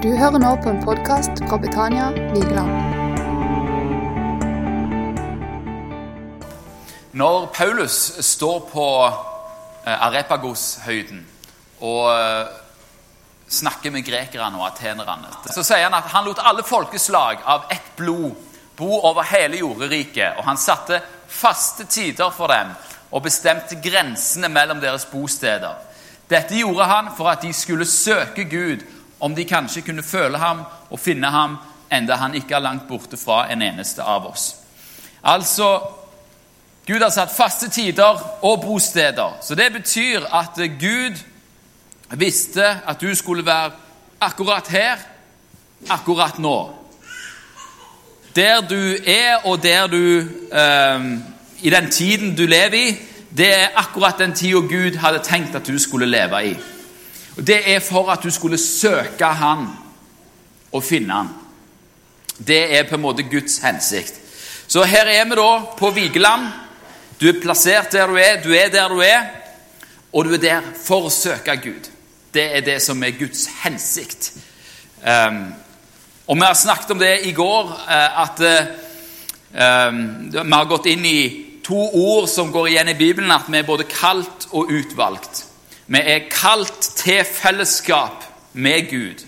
Du hører nå på en podkast fra Betania Vigeland. Når Paulus står på eh, Arepagos-høyden og eh, snakker med grekerne og atenerne, så sier han at han lot alle folkeslag av ett blod bo over hele jorderiket, og han satte faste tider for dem og bestemte grensene mellom deres bosteder. Dette gjorde han for at de skulle søke Gud om de kanskje kunne føle ham og finne ham, enda han ikke er langt borte fra en eneste av oss. Altså, Gud har satt faste tider og bosteder. Så det betyr at Gud visste at du skulle være akkurat her, akkurat nå. Der du er, og der du eh, I den tiden du lever i, det er akkurat den tida Gud hadde tenkt at du skulle leve i. Og Det er for at du skulle søke Han og finne Han. Det er på en måte Guds hensikt. Så her er vi da på Vigeland. Du er plassert der du er, du er der du er, og du er der for å søke Gud. Det er det som er Guds hensikt. Um, og Vi har snakket om det i går, uh, at um, vi har gått inn i to ord som går igjen i Bibelen, at vi er både kalt og utvalgt. Vi er kalt til fellesskap med Gud.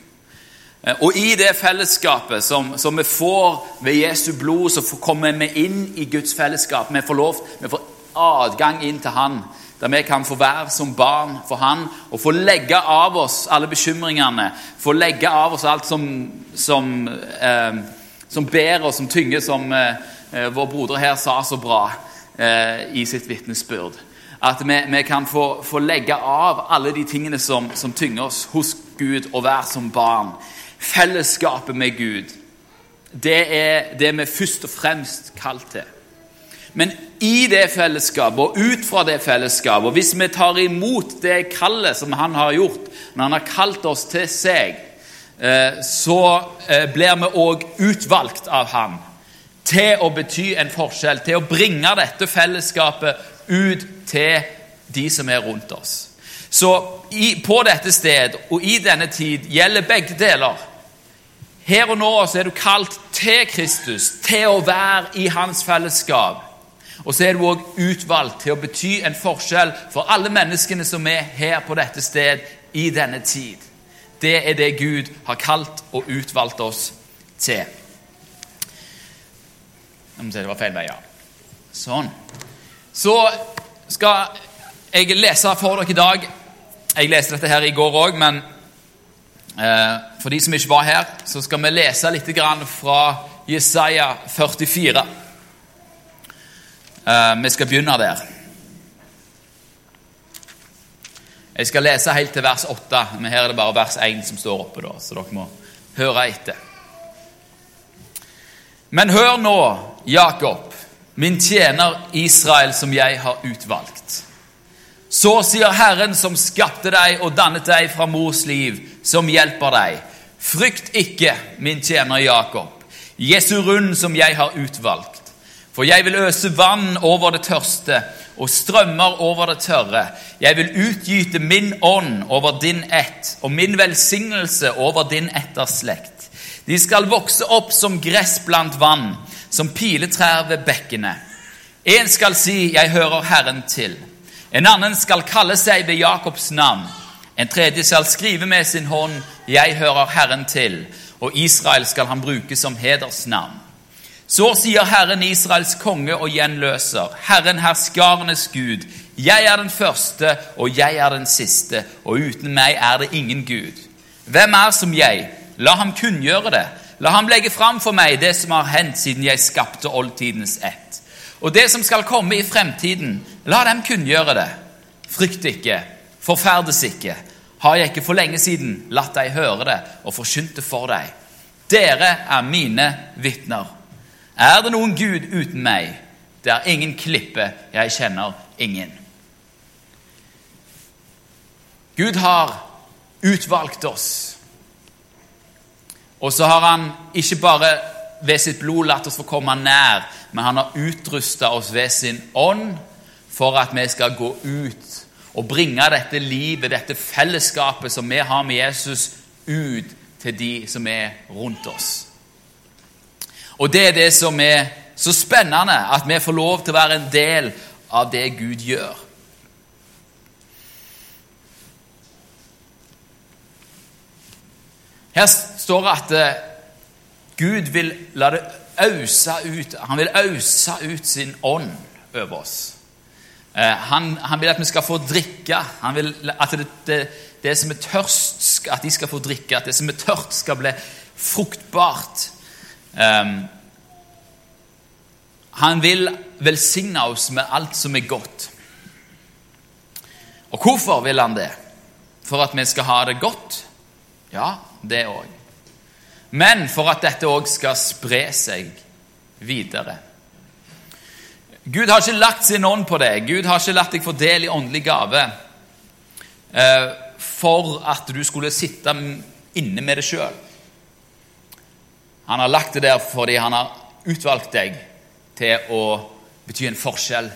Eh, og i det fellesskapet som, som, vi får ved Jesu blod, så kommer vi inn i Guds fellesskap. Vi får lov, vi får adgang inn til Han, der vi kan få være som barn for Han og få legge av oss alle bekymringene, få legge av oss alt som, som, eh, som ber og som tynger, som eh, eh, vår broder her sa så bra eh, i sitt vitnesbyrd. At vi, vi kan få, få, legge av alle de tingene som, som tynger oss hos Gud, og være som barn. Fellesskapet med Gud. Det er det vi først og fremst kalt til. Men i det fellesskapet og ut fra det fellesskapet, og hvis vi tar imot det kallet som han har gjort, når han har kalt oss til seg, eh, så eh, blir vi òg utvalgt av ham til å bety en forskjell, til å bringe dette fellesskapet ut til de som er rundt oss. Så i, på dette sted og i denne tid gjelder begge deler. Her og nå er du kalt til Kristus, til å være i hans fellesskap. Og så er du òg utvalgt til å bety en forskjell for alle menneskene som er her på dette sted i denne tid. Det er det Gud har kalt og utvalgt oss til. Jeg må si det var feil vei, ja. Sånn. Så skal jeg lese for dere i dag. Jeg leste dette her i går òg, men eh, for de som ikke var her, så skal vi lese litt fra Jesaja 44. Eh, vi skal begynne der. Jeg skal lese helt til vers 8, men her er det bare vers 1 som står oppe, da, så dere må høre etter. Men hør nå, Jakob min tjener Israel, som jeg har utvalgt. Så sier Herren, som skapte deg og dannet deg fra mors liv, som hjelper deg. Frykt ikke, min tjener Jakob, Jesu rund som jeg har utvalgt. For jeg vil øse vann over det tørste og strømmer over det tørre. Jeg vil utgyte min ånd over din ett og min velsignelse over din etterslekt. De skal vokse opp som gress blant vann som piletrær ved bekkene. En skal si 'Jeg hører Herren til'. En annen skal kalle seg ved Jakobs navn. En tredje skal skrive med sin hånd 'Jeg hører Herren til', og Israel skal han bruke som hedersnavn. Så sier Herren Israels konge og gjenløser, Herren herskarenes Gud, jeg er den første, og jeg er den siste, og uten meg er det ingen Gud. Hvem er som jeg? La ham kunngjøre det. La ham legge fram for meg det som har hendt siden jeg skapte oldtidens ett. Og det som skal komme i fremtiden, la dem kunngjøre det. Frykt ikke, forferdes ikke. Har jeg ikke for lenge siden latt deg høre det og forkynt det for deg? Dere er mine vitner. Er det noen Gud uten meg? Det er ingen klippe, jeg kjenner ingen. Gud har utvalgt oss og så har han ikke bare ved sitt blod latt oss få komme nær, men han har utrusta oss ved sin ånd for at vi skal gå ut og bringe dette livet, dette fellesskapet som vi har med Jesus, ut til de som er rundt oss. Og det er det som er så spennende, at vi får lov til å være en del av det Gud gjør. Her står det at eh, Gud vil la det øse ut Han vil øse ut sin ånd over oss. Eh, han, han, vil at vi skal få drikke. Han vil at det, det, det, som er tørst, at de skal få drikke. At det som er tørt, skal bli fruktbart. Um, han vil velsigne oss med alt som er godt. Og hvorfor vil han det? For at vi skal ha det godt? Ja, det òg. Men for at dette òg skal spre seg videre. Gud har ikke lagt sin ånd på deg. Gud har ikke latt deg få del i åndelig gave eh, for at du skulle sitte inne med det sjøl. Han har lagt det der fordi han har utvalgt deg til å bety en forskjell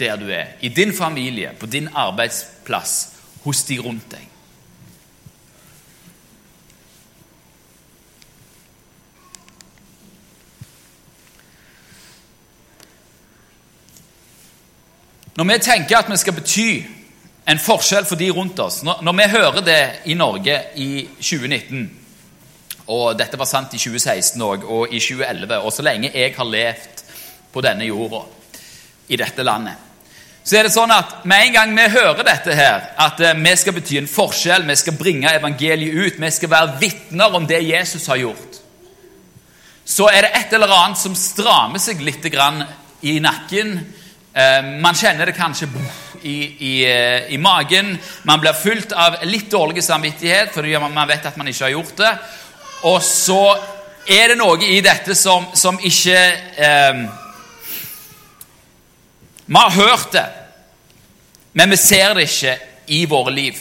der du er. I din familie, på din arbeidsplass, hos de rundt deg. Når vi tenker at vi skal bety en forskjell for de rundt oss Når, vi hører det i Norge i 2019 og dette var sant i 2016 òg, og i 2011, og så lenge jeg har levd på denne jorda, i dette landet, så er det sånn at med en gang vi hører dette her, at eh, vi skal bety en forskjell, vi skal bringe evangeliet ut, vi skal være vitner om det Jesus har gjort, så er det et eller annet som strammer seg litt i nakken man kjenner det kanskje i, i, eh, i, magen. Man blir fulgt av litt dårlig samvittighet fordi man vet at man ikke har gjort det. Og så er det noe i dette som, som ikke eh, Vi har hørt det, men vi ser det ikke i våre liv.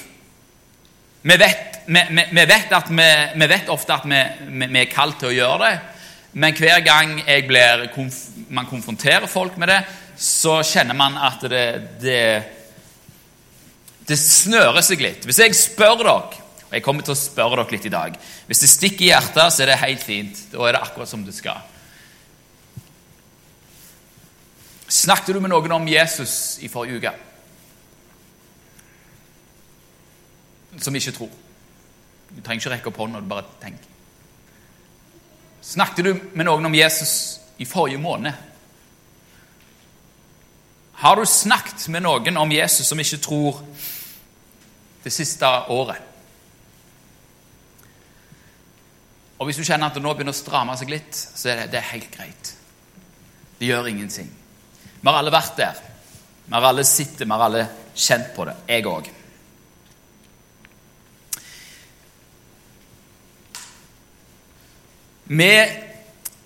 Vi vet, vi, vi, vet, vi, vi vet ofte at vi, er kalt til å gjøre det, men hver gang blir, man konfronterer folk med det, så kjenner man at det, det, det snører seg litt. Hvis jeg spør dere, og jeg kommer til å spørre dere litt i dag Hvis det stikker i hjertet, så er det helt fint. Da er det akkurat som det skal. Snakket du med noen om Jesus i forrige uke? Som ikke tror. Du trenger ikke rekke opp hånda, bare tenk. Snakket du med noen om Jesus i forrige måned? Har du snakket med noen om Jesus som ikke tror det siste året? Og Hvis du kjenner at det nå begynner å stramme seg litt, så er det, det er helt greit. Det gjør ingenting. Vi har alle vært der. Vi har alle sett det, vi har alle kjent på det. Jeg òg. Vi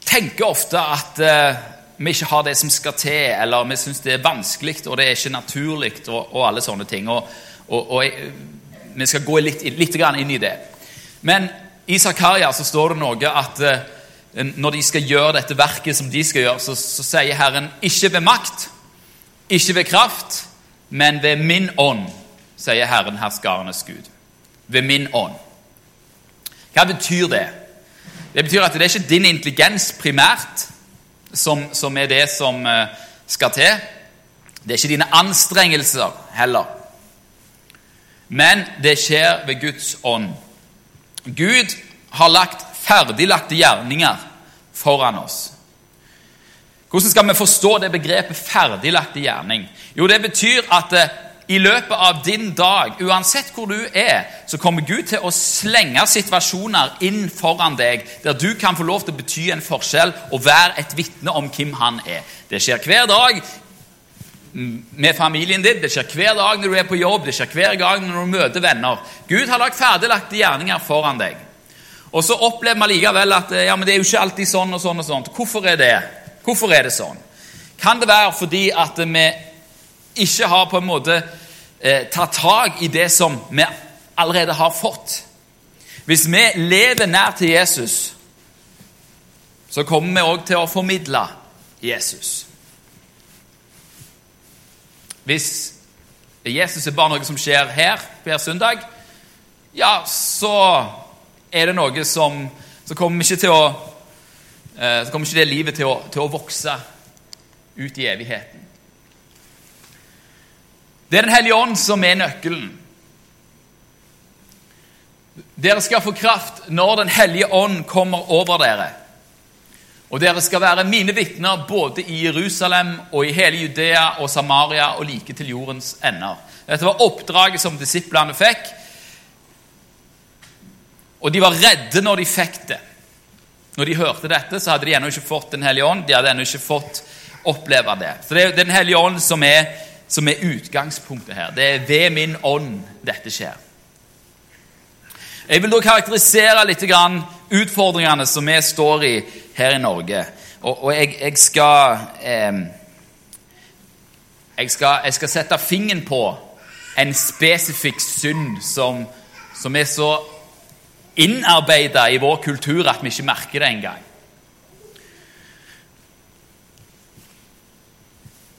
tenker ofte at uh, vi ikke har det som skal til, eller vi syns det er vanskelig og det er ikke naturlig, og, og alle sånne ting. Og, og, og jeg, Vi skal gå litt, litt inn i det. Men i Zakaria så står det noe at uh, når de skal gjøre dette verket som de skal gjøre, så, så sier Herren ikke ved makt, ikke ved kraft, men ved min ånd, sier Herren herskarenes Gud. Ved min ånd. Hva betyr det? Det betyr at det er ikke din intelligens primært som, som er det som eh, skal til. Det er ikke dine anstrengelser heller. Men det skjer ved Guds ånd. Gud har lagt ferdiglagte gjerninger foran oss. Hvordan skal vi forstå det begrepet 'ferdiglagte gjerning'? Jo, Det betyr at eh, i løpet av din dag, uansett hvor du er, så kommer Gud til å slenge situasjoner inn foran deg der du kan få lov til å bety en forskjell og være et vitne om hvem han er. Det skjer hver dag med familien din, det skjer hver dag når du er på jobb, det skjer hver gang når du møter venner. Gud har lagt ferdiglagte gjerninger foran deg. Og så opplever vi likevel at ja, men det er jo ikke alltid sånn og sånn. og sånt. Hvorfor er det? Hvorfor er det sånn? Kan det være fordi at vi ikke har på en måte eh, tatt tak i det som vi allerede har fått. Hvis vi lever nær til Jesus, så kommer vi òg til å formidle Jesus. Hvis Jesus er bare noe som skjer her hver søndag, ja, så er det noe som Så kommer ikke, til å, eh, så kommer ikke det livet til å, til å vokse ut i evigheten. Det er Den hellige ånd som er nøkkelen. Dere skal få kraft når Den hellige ånd kommer over dere. Og dere skal være mine vitner både i Jerusalem og i hele Judea og Samaria og like til jordens ender. Dette var oppdraget som disiplene fikk. Og de var redde når de fikk det. Når de hørte dette, så hadde de ennå ikke fått Den hellige ånd. De hadde ennå ikke fått oppleve det. Så det er Den hellige ånd som er, som er utgangspunktet her. Det er ved min ånd dette skjer. Jeg vil da karakterisere litt utfordringene som vi står i her i Norge. Og, og jeg, jeg, skal, eh, jeg, skal jeg skal sette fingeren på en spesifikk synd som, som er så innarbeida i vår kultur at vi ikke merker det engang.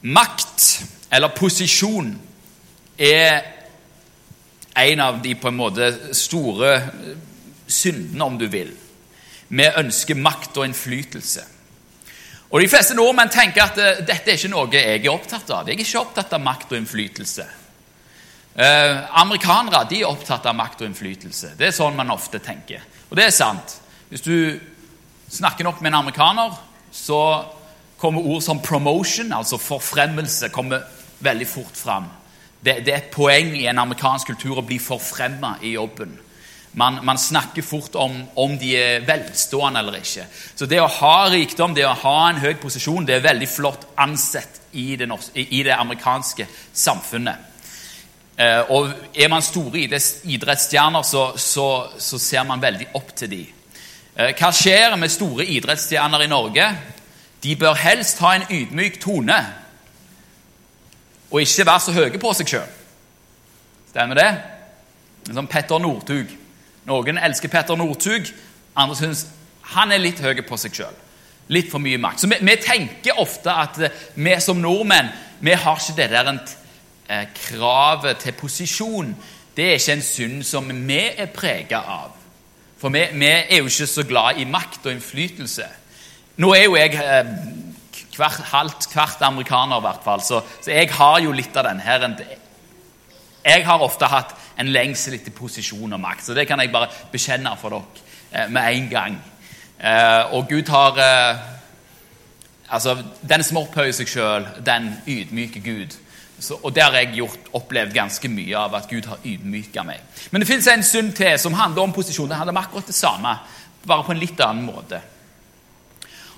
Makt, eller posisjon, er en av de på en måte store syndene, om du vil. Vi ønsker makt og innflytelse. Og De fleste nordmenn tenker at uh, dette er ikke noe jeg er opptatt av. Jeg er ikke opptatt av makt og innflytelse. Eh, amerikanere de er opptatt av makt og innflytelse. Det er sånn man ofte tenker. Og det er sant. Hvis du snakker nok med en amerikaner, så kommer ord som promotion, altså forfremmelse, kommer veldig fort fram. Det, det er et poeng i en amerikansk kultur å bli forfremma i jobben. Man, man, snakker fort om om de er velstående eller ikke. Så det å ha rikdom, det å ha en høy posisjon, det er veldig flott ansett i det, i det amerikanske samfunnet. Eh, og er man store idrettsstjerner, så, så, så, ser man veldig opp til dem. Eh, hva skjer med store idrettsstjerner i Norge? De bør helst ha en ydmyk tone og ikke være så høye på seg sjøl. Stemmer det? En sånn Petter Northug. Noen elsker Petter Northug, andre syns han er litt høy på seg sjøl. Litt for mye makt. Så vi, vi, tenker ofte at eh, vi som nordmenn vi har ikke det der en, eh, kravet til posisjon. Det er ikke en synd som vi er prega av. For vi, vi, er jo ikke så glad i makt og innflytelse. Nå er jo jeg eh, hvert, halvt hvert amerikaner, i hvert fall, så, så, jeg har jo litt av den her. Jeg har ofte hatt en lengsel etter posisjon og makt, så det kan jeg bare bekjenne for dere eh, med en gang. Eh, og Gud har eh, Altså, den som opphøyer seg sjøl, den ydmyker Gud. Så, og det har jeg gjort, opplevd ganske mye av, at Gud har ydmyka meg. Men det fins en synd til som handler om posisjon. Det handler om akkurat det samme, bare på en litt annen måte.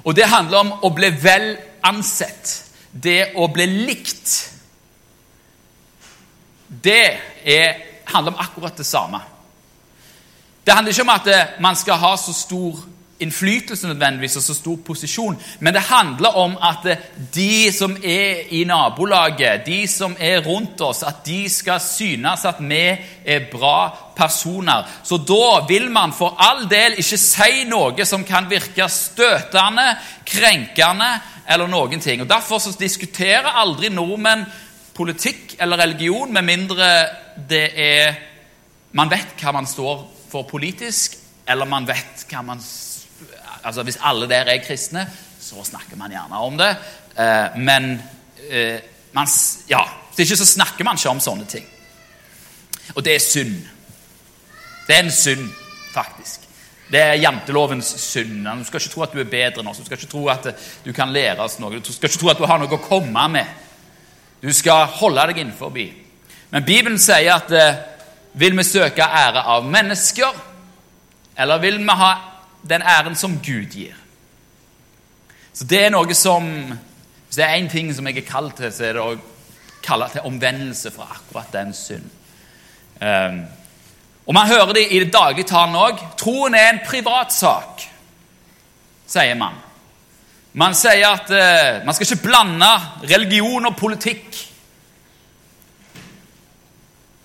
Og det handler om å bli vel ansett. Det å bli likt. Det er, handler om akkurat det samme. Det handler ikke om at man skal ha så stor innflytelse nødvendigvis og så stor posisjon, men det handler om at de som er i nabolaget, de som er rundt oss, at de skal synes at vi er bra personer. Så da vil man for all del ikke si noe som kan virke støtende, krenkende eller noen ting. Og Derfor så diskuterer aldri nordmenn politikk eller religion med mindre det er man vet hva man står for politisk, eller man vet hva man altså Hvis alle der er kristne, så snakker man gjerne om det. Eh, men eh, man, ja, hvis ikke så snakker man ikke om sånne ting. Og det er synd. Det er en synd, faktisk. Det er jantelovens synd. Du skal ikke tro at du er bedre enn oss. Du skal ikke tro at du kan lære oss noe. Du skal ikke tro at du har noe å komme med. Du skal holde deg innenfor. Men Bibelen sier at eh, vil vi søke ære av mennesker, eller vil vi ha den æren som Gud gir. Så det er noe som Hvis det er én ting som jeg er kalt til, så er det å kalle til omvendelse fra akkurat den synd. Um, og Man hører det i det daglige talen òg. Troen er en privatsak, sier man. Man sier at eh, man skal ikke blande religion og politikk.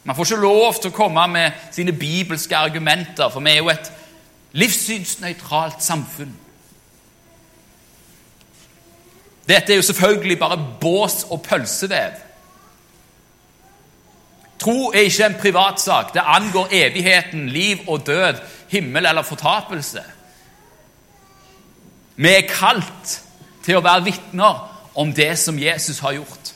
Man får ikke lov til å komme med sine bibelske argumenter, for vi er jo et livssynsnøytralt samfunn. Dette er jo selvfølgelig bare bås og pølsevev. Tro er ikke en privatsak. Det angår evigheten, liv og død, himmel eller fortapelse. Vi er kalt til å være vitner om det som Jesus har gjort.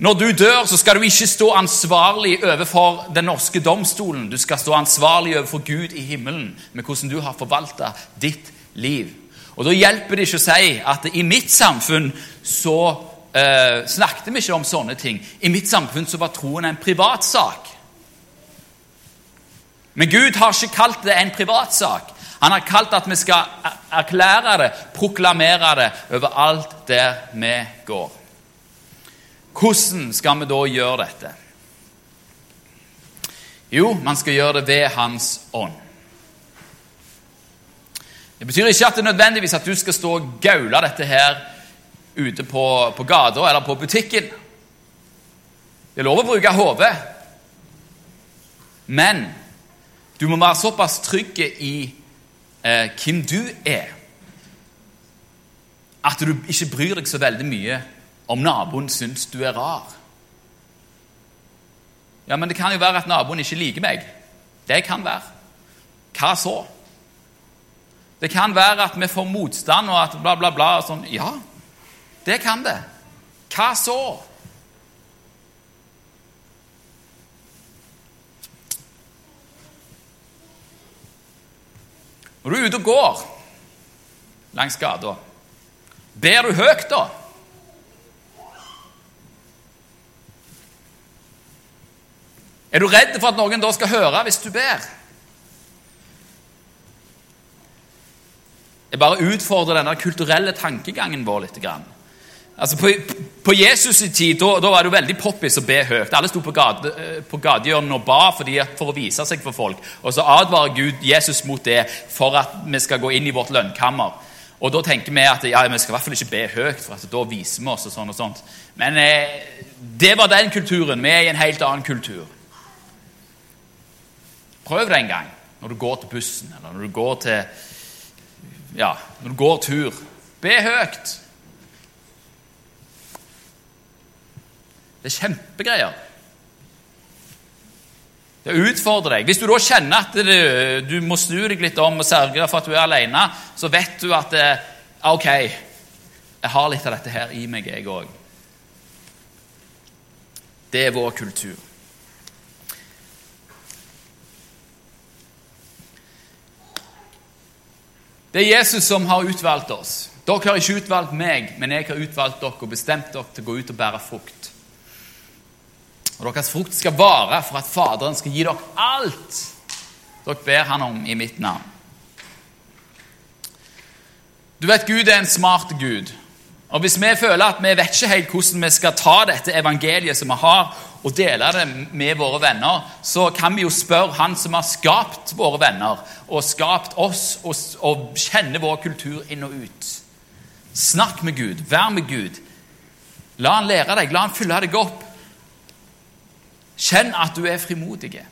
Når du dør, så skal du ikke stå ansvarlig overfor den norske domstolen. Du skal stå ansvarlig overfor Gud i himmelen med hvordan du har forvalta ditt liv. Og Da hjelper det ikke å si at i mitt samfunn så eh, snakket vi ikke om sånne ting. I mitt samfunn så var troen en privatsak. Men Gud har ikke kalt det en privatsak. Han har kalt at vi skal erklære det, proklamere det overalt der vi går. Hvordan skal vi da gjøre dette? Jo, man skal gjøre det ved Hans ånd. Det betyr ikke at det er nødvendigvis at du skal stå og gaule dette her ute på, på gata eller på butikken. Det er lov å bruke hodet, men du må være såpass trygg i eh, hvem du er, at du ikke bryr deg så veldig mye om naboen syns du er rar. Ja, men det kan jo være at naboen ikke liker meg. Det kan være. Hva så? Det kan være at vi får motstand og at bla, bla, bla. og sånn. Ja, det kan det. Hva så? Når du er ute og går langs gata, ber du høyt da? Er du redd for at noen da skal høre hvis du ber? Jeg bare utfordrer denne kulturelle tankegangen vår litt. Altså På, på Jesus' tid da, da var det jo veldig poppis å be høyt. Alle sto på, gate, eh, og ba fordi, for å vise seg for folk. Og så advarer Gud Jesus mot det for at vi skal gå inn i vårt lønnkammer. Og da tenker vi at ja, vi skal i hvert fall ikke be høyt, for da viser vi oss. og sånn og sånt. Men eh, det var den kulturen. Vi er i en helt annen kultur. Prøv det en gang når du går til bussen, eller når du går til Ja, når du går tur. Be høyt. Det er kjempegreier. Det utfordrer deg. Hvis du da kjenner at du, du må snu deg litt om og sørge for at du er alene, så vet du at det, Ok, jeg har litt av dette her i meg, jeg òg. Det er vår kultur. Det er Jesus som har utvalgt oss. Dere har ikke utvalgt meg, men jeg har utvalgt dere og bestemt dere til å gå ut og bære frukt. Og Deres frukt skal vare for at Faderen skal gi dere alt dere ber Han om i mitt navn. Du vet, Gud er en smart Gud. Og Hvis vi føler at vi vet ikke helt hvordan vi skal ta dette evangeliet som vi har, og dele det med våre venner, så kan vi jo spørre Han som har skapt våre venner, og skapt oss, og, og kjenner vår kultur inn og ut. Snakk med Gud, vær med Gud. La han lære deg, la han fylle deg opp. Kjenn at du er frimodig.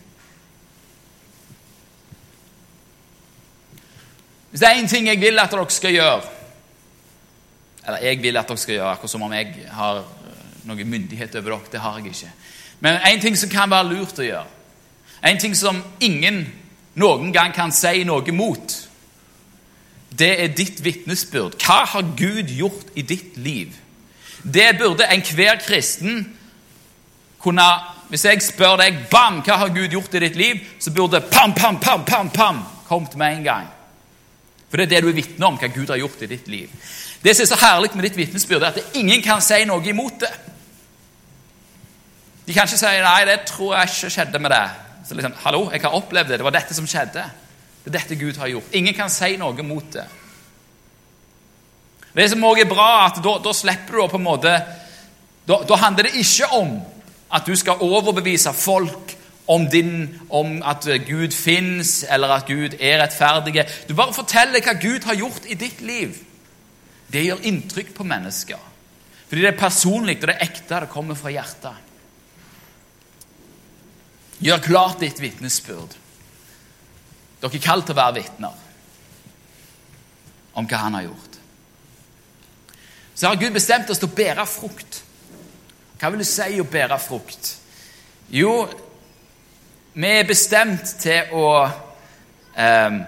Hvis det er én ting jeg vil at dere skal gjøre Eller jeg vil at dere skal gjøre, akkurat som om jeg har noe myndighet over dere. Det har jeg ikke. Men en ting som kan være lurt å gjøre, en ting som ingen noen gang kan si noe mot, det er ditt vitnesbyrd. Hva har Gud gjort i ditt liv? Det burde enhver kristen kunne Hvis jeg spør deg bam, hva har Gud gjort i ditt liv, så burde pam, pam, pam, pam, pam kommet med en gang. For det er det du er vitne om, hva Gud har gjort i ditt liv. Det som er så herlig med ditt vitnesbyrd, er at ingen kan si noe imot det. De kan ikke si 'nei, det tror jeg ikke skjedde med det'. Så liksom, Hallo, jeg har opplevd det. Det var dette som skjedde. Det er dette Gud har gjort. Ingen kan si noe mot det. Det som også er bra, at da, da slipper du å på en måte da, da, handler det ikke om at du skal overbevise folk om, din, om at Gud fins, eller at Gud er rettferdig. Du bare forteller hva Gud har gjort i ditt liv. Det gjør inntrykk på mennesker. Fordi det er personlig, og det er ekte, det kommer fra hjertet. Gjør klart ditt vitnesbyrd. Dere er kalt til å være vitner om hva han har gjort. Så har Gud bestemt oss til å bære frukt. Hva vil det si å bære frukt? Jo, vi er bestemt til å eh,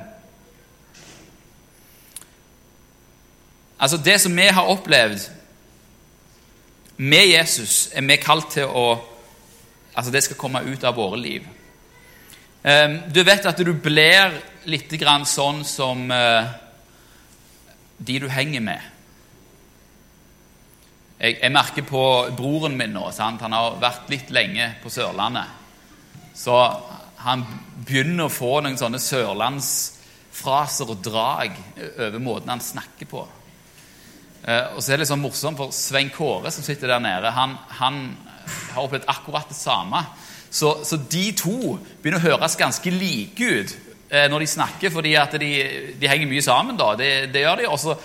Altså, det som vi har opplevd med Jesus, er vi kalt til å Altså, det skal komme ut av våre liv. Eh, du vet at du blir litt sånn som eh, de du henger med. Jeg, jeg, merker på broren min nå sant? Han har vært litt lenge på Sørlandet. Så han begynner å få noen sånne sørlandsfraser og drag over måten han snakker på. Eh, og så er det litt sånn morsomt, for Svein Kåre som sitter der nede, han, han har opplevd akkurat det samme. Så, så, de to begynner å høres ganske like ut eh, når de snakker, fordi at de, de henger mye sammen. da, Det, det gjør de. Og så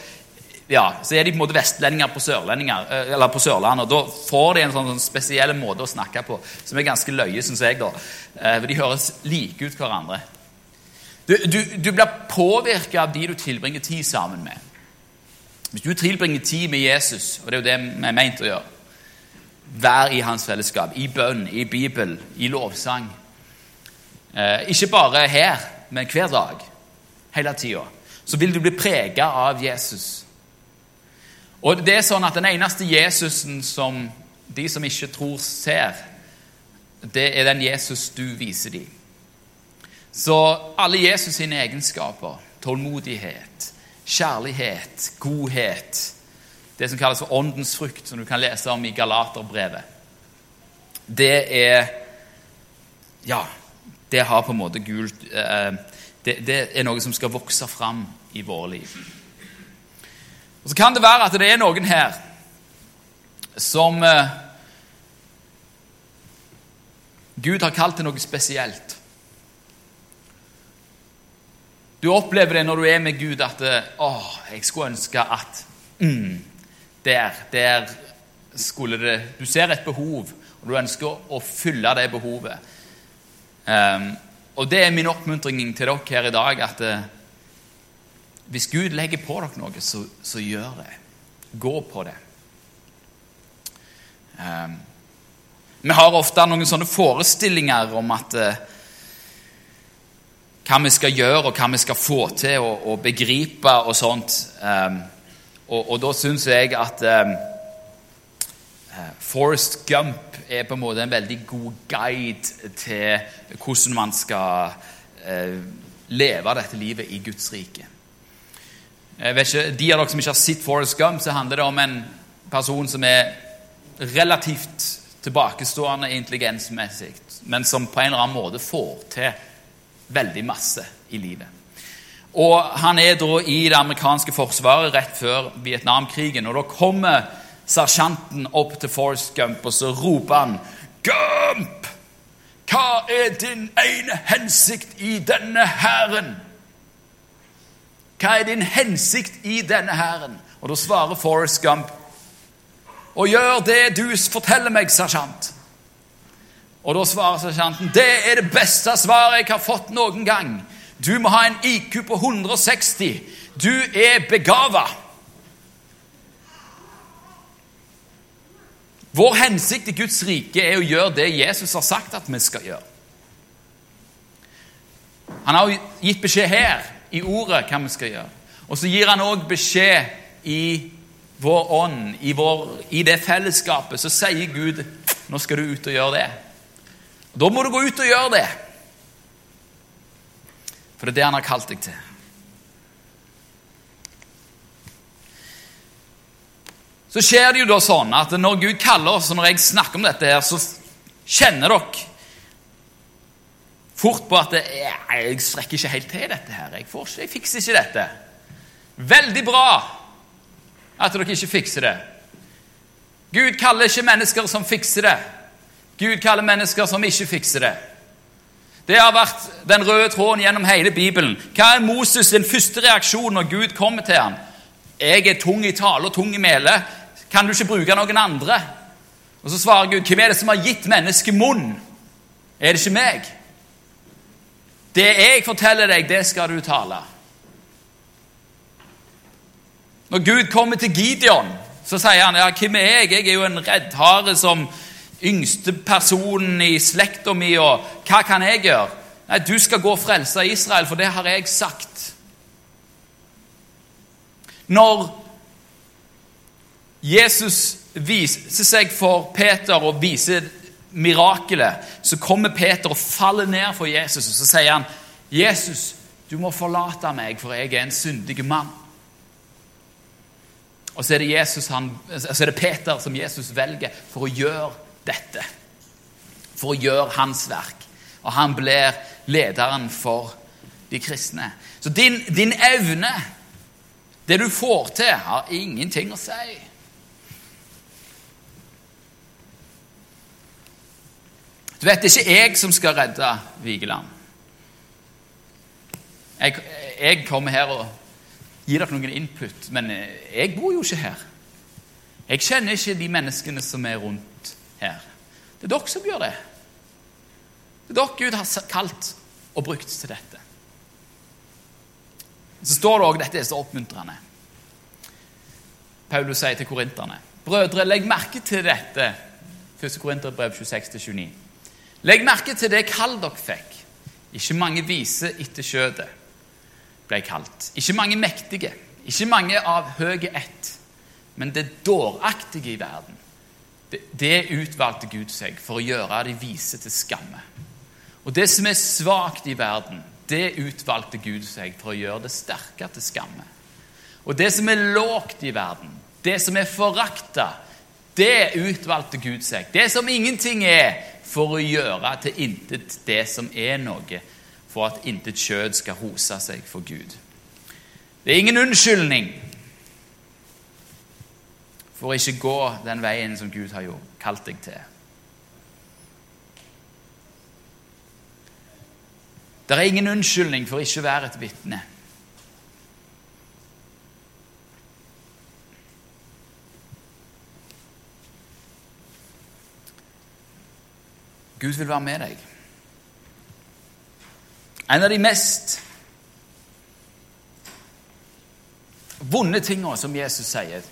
ja, så er de på en måte vestlendinger på, eh, eller på Sørlandet. og Da får de en sånn, sånn spesiell måte å snakke på som er ganske løye, syns jeg. da. For de høres like ut hverandre. Du, du, du blir påvirka av de du tilbringer tid sammen med. Hvis du tilbringer tid med Jesus, og det er jo det vi er meint å gjøre Vær i hans fellesskap, i bønn, i Bibel, i lovsang. Eh, ikke bare her, men hver dag, hele tida. Så vil du bli prega av Jesus. Og det er sånn at Den eneste Jesusen som de som ikke tror, ser, det er den Jesus du viser dem. Så alle Jesus sine egenskaper, tålmodighet, kjærlighet, godhet Det som kalles åndens frukt, som du kan lese om i Galaterbrevet, det er Ja, det har på en måte gult eh, det, det er noe som skal vokse fram i våre liv. Og Så kan det være at det er noen her som eh, Gud har kalt til noe spesielt. Du opplever det når du er med Gud, at eh, å, jeg skulle ønske at mm, Der, der skulle det Du ser et behov, og du ønsker å fylle det behovet. Um, og det er min oppmuntring til dere her i dag, at uh, hvis Gud legger på dere noe, så, så gjør det. Gå på det. Um, vi har ofte noen sånne forestillinger om at uh, hva vi skal gjøre, og hva vi skal få til å, og begripe og sånt. Um, og, og, da syns jeg at um, Forest Gump er på en måte en veldig god guide til hvordan man skal uh, leve dette livet i Guds rike. Jeg vet ikke, De av dere som ikke har sett Forest Gump, så handler det om en person som er relativt tilbakestående intelligensmessig, men som på en eller annen måte får til veldig masse i livet. Og Han er da i det amerikanske forsvaret rett før Vietnamkrigen. og Da kommer sersjanten opp til Forest Gump, og så roper han Gump! Hva er din ene hensikt i denne hæren? Hva er din hensikt i denne hæren? Og da svarer Forrest Gump Og gjør det du forteller meg, sersjant. Og da svarer sersjanten det er det beste svaret jeg har fått noen gang. Du må ha en IQ på 160. Du er begava. Vår hensikt i Guds rike er å gjøre det Jesus har sagt at vi skal gjøre. Han har gitt beskjed her i ordet hva vi skal gjøre. Og så gir han òg beskjed i vår ånd, i, vår, i, det fellesskapet. Så sier Gud nå skal du ut og gjøre det. Da må du gå ut og gjøre det. For det er det han har kalt deg til. Så skjer det jo da sånn at når Gud kaller oss, og når jeg snakker om dette, her, så kjenner dere fort på at jeg strekker ikke helt til dette her. Jeg, ikke, jeg fikser ikke dette. Veldig bra at dere ikke fikser det. Gud kaller ikke mennesker som fikser det. Gud kaller mennesker som ikke fikser det. Det har vært den røde tråden gjennom hele Bibelen. Hva er Moses' sin første reaksjon når Gud kommer til ham? Jeg er tung i tale og tung i mele. Kan du ikke bruke noen andre? Og Så svarer Gud, hvem er det som har gitt mennesket munn? Er det ikke meg? Det jeg forteller deg, det skal du tale. Når Gud kommer til Gideon, Så sier han ja, hvem er jeg? Jeg er jo en reddhare som yngste personen i slekta mi, og hva kan jeg gjøre? Nei, du skal gå og frelse Israel, for det har jeg sagt. Når Jesus viser seg for Peter og viser mirakelet, så kommer Peter og faller ned for Jesus, og så sier han, 'Jesus, du må forlate meg, for jeg er en syndig mann.' Og så er, han, så er det Peter som Jesus velger for å gjøre dette. For å gjøre hans verk. Og han blir lederen for de kristne. Så din, din evne, det du får til, har ingenting å si. Du vet, det er ikke jeg som skal redde Vigeland. Jeg, jeg kommer her og gir dere noen input, men jeg bor jo ikke her. Jeg kjenner ikke de menneskene som er rundt her. Det er dere som gjør det. Det er dere Gud har kalt og brukt til dette. Så står det òg dette er så oppmuntrende. Paulus sier til korinterne.: Brødre, legg merke til dette. 1. Korinterbrev 26-29. Legg merke til det kall dere fikk. Ikke mange vise etter kjødet ble kalt. Ikke mange mektige, ikke mange av høye ett, men det dåraktige i verden. Det, det utvalgte Gud seg for å gjøre de vise til skamme. Og det som er svakt i verden, det utvalgte Gud seg for å gjøre det sterke til skamme. Og det som er lågt i verden, det som er forakta, det utvalgte Gud seg. Det som ingenting er, for å gjøre til intet det som er noe, for at intet kjød skal hose seg for Gud. Det er ingen unnskyldning for å ikke gå den veien som Gud har kalt deg til. Det er ingen unnskyldning for ikke å være et vitne. Gud vil være med deg. En av de mest vonde tingene som Jesus sier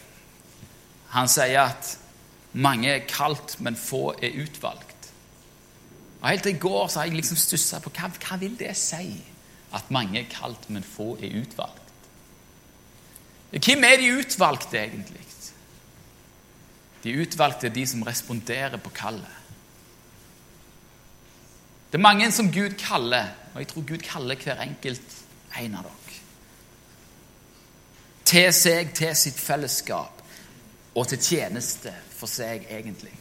Han sier at mange er kalt, men få er utvalgt. Og Helt til i går så har jeg liksom stussa på hva, hva vil det si at mange er kalt, men få er utvalgt. Hvem er de utvalgte, egentlig? De utvalgte er de som responderer på kallet. Det er mange som Gud kaller, og jeg tror Gud kaller hver enkelt en av dere. Til seg, til sitt fellesskap og til tjeneste for seg, egentlig.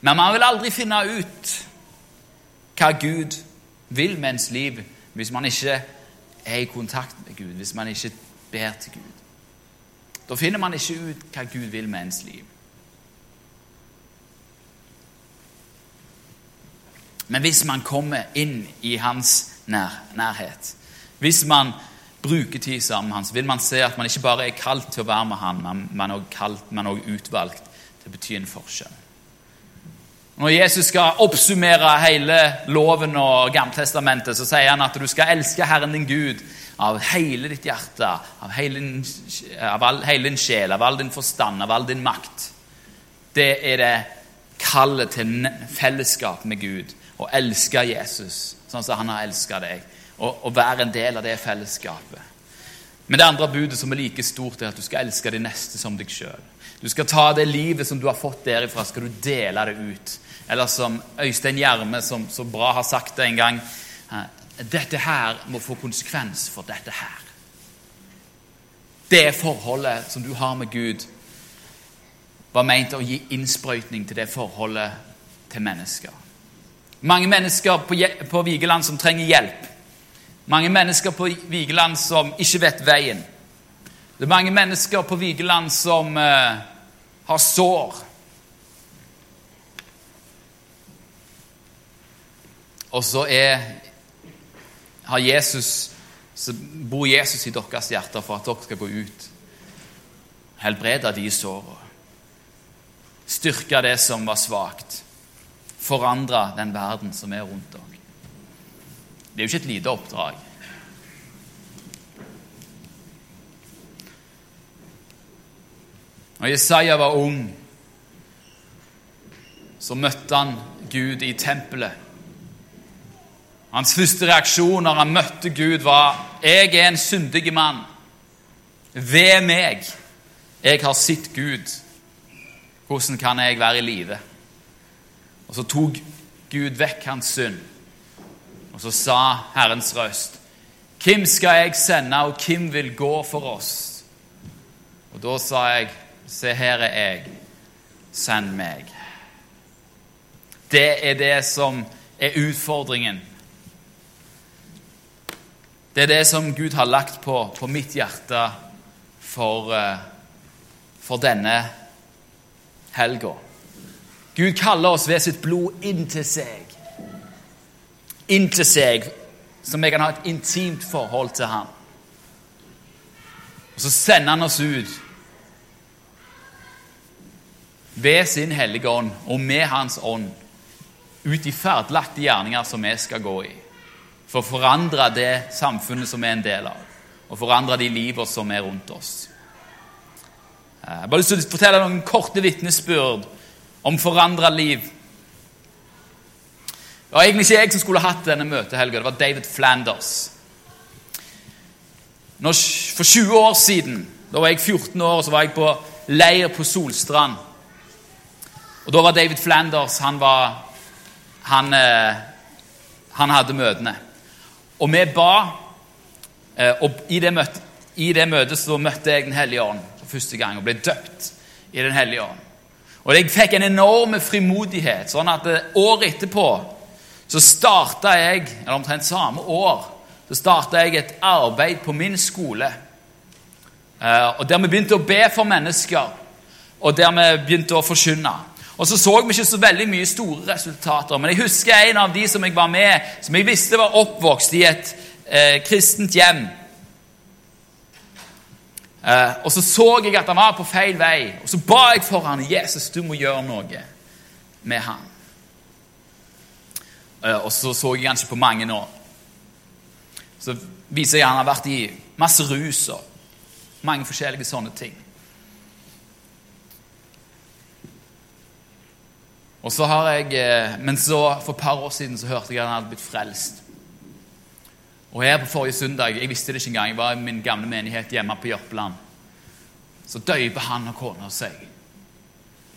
Men man vil aldri finne ut hva Gud vil med ens liv hvis man ikke er i kontakt med Gud, hvis man ikke ber til Gud. Da finner man ikke ut hva Gud vil med ens liv. Men hvis man kommer inn i hans nær, nærhet, hvis man bruker tid sammen med hans, vil man se at man ikke bare er kalt til å være med han, men man er kalt, men også utvalgt til å bety en forskjell. Når Jesus skal oppsummere hele loven og Gamletestamentet, så sier han at du skal elske Herren din Gud av hele ditt hjerte, av hele din, av all, hele din sjel, av all din forstand, av all din makt. Det er det kallet til fellesskap med Gud å elske Jesus sånn som han har elska deg, og, og, være en del av det fellesskapet. Men det andre budet som er like stort, er at du skal elske de neste som deg sjøl. Du skal ta det livet som du har fått derifra, skal du dele det ut. Eller som Øystein Gjerme som så bra har sagt det en gang Dette her må få konsekvens for dette her. Det forholdet som du har med Gud, var ment å gi innsprøytning til det forholdet til mennesker. Mange mennesker på, Vigeland som trenger hjelp. Mange mennesker på Vigeland som ikke vet veien. Det er mange mennesker på Vigeland som uh, har sår. Og så er, har Jesus, så bor Jesus i deres hjerter for at dere skal gå ut. Helbrede de sårene. Styrke det som var svakt forandre den verden som er rundt dere. Det er jo ikke et lite oppdrag. Når Jesaja var ung, så møtte han Gud i tempelet. Hans første reaksjon når han møtte Gud, var 'Jeg er en syndig mann. Ved meg. Jeg har sett Gud. Hvordan kan jeg være i live?' Og så tok Gud vekk hans synd, og så sa Herrens røst, 'Hvem skal jeg sende, og hvem vil gå for oss?' Og da sa jeg, 'Se, her er jeg. Send meg.' Det er det som er utfordringen. Det er det som Gud har lagt på, på mitt hjerte for, eh, for denne helga. Gud kaller oss ved sitt blod inn til seg. Inn til seg, så vi kan ha et intimt forhold til ham. Og så sender han oss ut ved sin hellige ånd og med Hans ånd ut i ferdlagte gjerninger som vi skal gå i, for å forandre det samfunnet som vi er en del av, og forandre de livene som er rundt oss. Jeg har bare lyst til å fortelle noen korte vitnesbyrd om forandra liv. Det var egentlig ikke jeg som skulle hatt denne møtehelga, det var David Flanders. Når, for 20 år siden, da var jeg 14 år, så var jeg på leir på Solstrand. Og Da var David Flanders han var han, eh, han hadde møtene. Og vi ba, eh, og i det, møte, i det møtet så møtte jeg Den hellige ånd for første gang og ble døpt i Den hellige ånd. Og jeg fikk en enorm frimodighet, sånn at eh, året etterpå så starta jeg, eller omtrent samme år, så starta jeg et arbeid på min skole. Og Der vi begynte å be for mennesker, og der vi begynte å forkynne. Og så så vi ikke så veldig mye store resultater. Men jeg husker en av de som jeg var med, som jeg visste var oppvokst i et eh, kristent hjem. Eh, og så så jeg at han var på feil vei, og så ba jeg for han, Jesus, du må gjøre noe med han. Eh, og så så jeg han ikke på mange år. Så viser jeg at han har vært i masse rus og mange forskjellige sånne ting. Og så har jeg, eh, Men så, for et par år siden så hørte jeg at han hadde blitt frelst. Og her på forrige søndag jeg visste det ikke engang, jeg var i min gamle menighet hjemme på Jørpeland. Så døyper han og kona seg.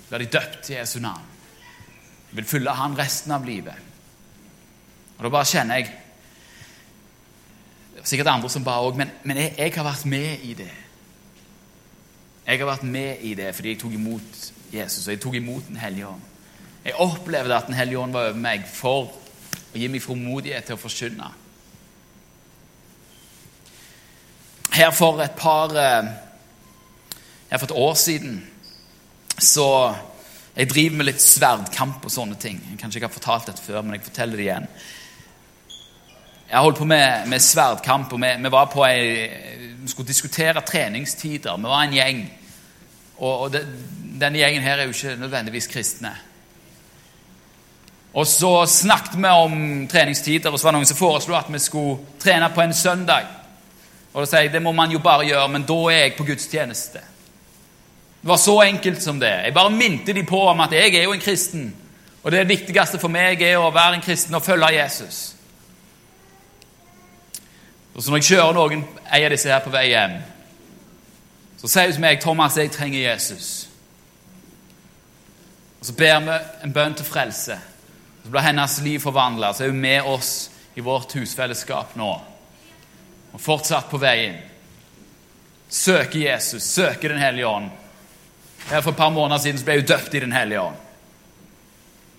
Blir de døpt i Jesu navn. Jeg vil følge han resten av livet. Og Da bare kjenner jeg sikkert andre som bare òg, men, men jeg, jeg har vært med i det. Jeg har vært med i det fordi jeg tok imot Jesus, og jeg tok imot Den hellige ånd. Jeg opplevde at Den hellige ånd var over meg for å gi meg formodighet til å forkynne. Her for et par eh, Her for et år siden så Jeg driver med litt sverdkamp og sånne ting. Jeg kanskje ikke har fortalt dette før, men jeg forteller det igjen. Jeg holdt på med, med sverdkamp, og vi, vi, var på ei, vi skulle diskutere treningstider. Vi var en gjeng. Og, og det, denne gjengen her er jo ikke nødvendigvis kristne. Og så snakket vi om treningstider, og så var det noen som foreslo at vi skulle trene på en søndag. Og da sier jeg det må man jo bare gjøre, men da er jeg på gudstjeneste. Det var så enkelt som det. Jeg bare minte de på om at jeg er jo en kristen. Og det viktigste for meg er å være en kristen og følge Jesus. Og så når jeg kjører noen en av disse her på vei hjem, så sier hun til meg 'Thomas, jeg trenger Jesus'. Og Så ber vi en bønn til frelse. Så blir hennes liv forvandla. Så er hun med oss i vårt husfellesskap nå. Og fortsatt på veien. Søker Jesus, søker Den hellige ånd. Her For et par måneder siden så ble hun døpt i Den hellige ånd.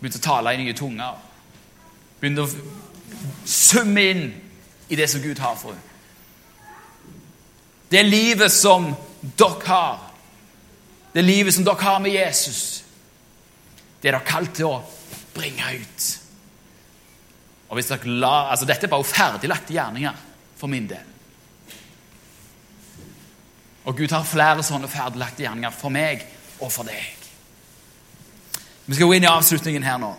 Begynte å tale i nye tunger. Begynte å summe inn i det som Gud har for henne. Det livet som dere har, det livet som dere har med Jesus, det er dere kalt til å bringe ut. Og hvis dere la, altså Dette er bare ferdiglagte gjerninger for min del. Og Gud har flere sånne ferdiglagte gjerninger for meg og for deg. Vi skal gå inn i avslutningen her nå.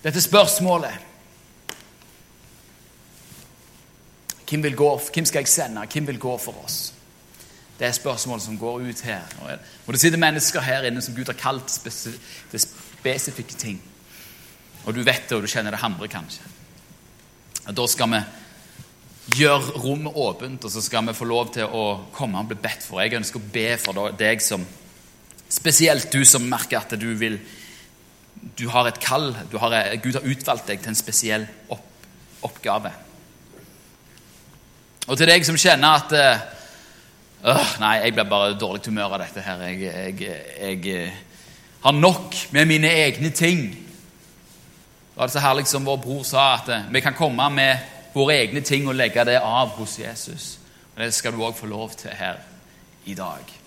Dette spørsmålet Hvem, vil gå, hvem skal jeg sende? Hvem vil gå for oss? Det er spørsmålet som går ut her. Og Det sitter mennesker her inne som Gud har kalt til spesifikke ting. Og du vet det, og du kjenner det hamre, kanskje. Og Da skal vi gjøre rommet åpent, og så skal vi få lov til å komme og bli bedt for. Jeg ønsker å be for deg som Spesielt du som merker at du vil Du har et kall. Har, Gud har utvalgt deg til en spesiell opp, oppgave. Og til deg som kjenner at øh, Nei, jeg blir bare dårlig humør av dette her. Jeg, jeg, jeg eh, har nok med mine egne ting. Var det så herlig som vår bror sa, at eh, vi kan komme med våre egne ting og legge det av hos Jesus. Og Det skal du òg få lov til her i dag.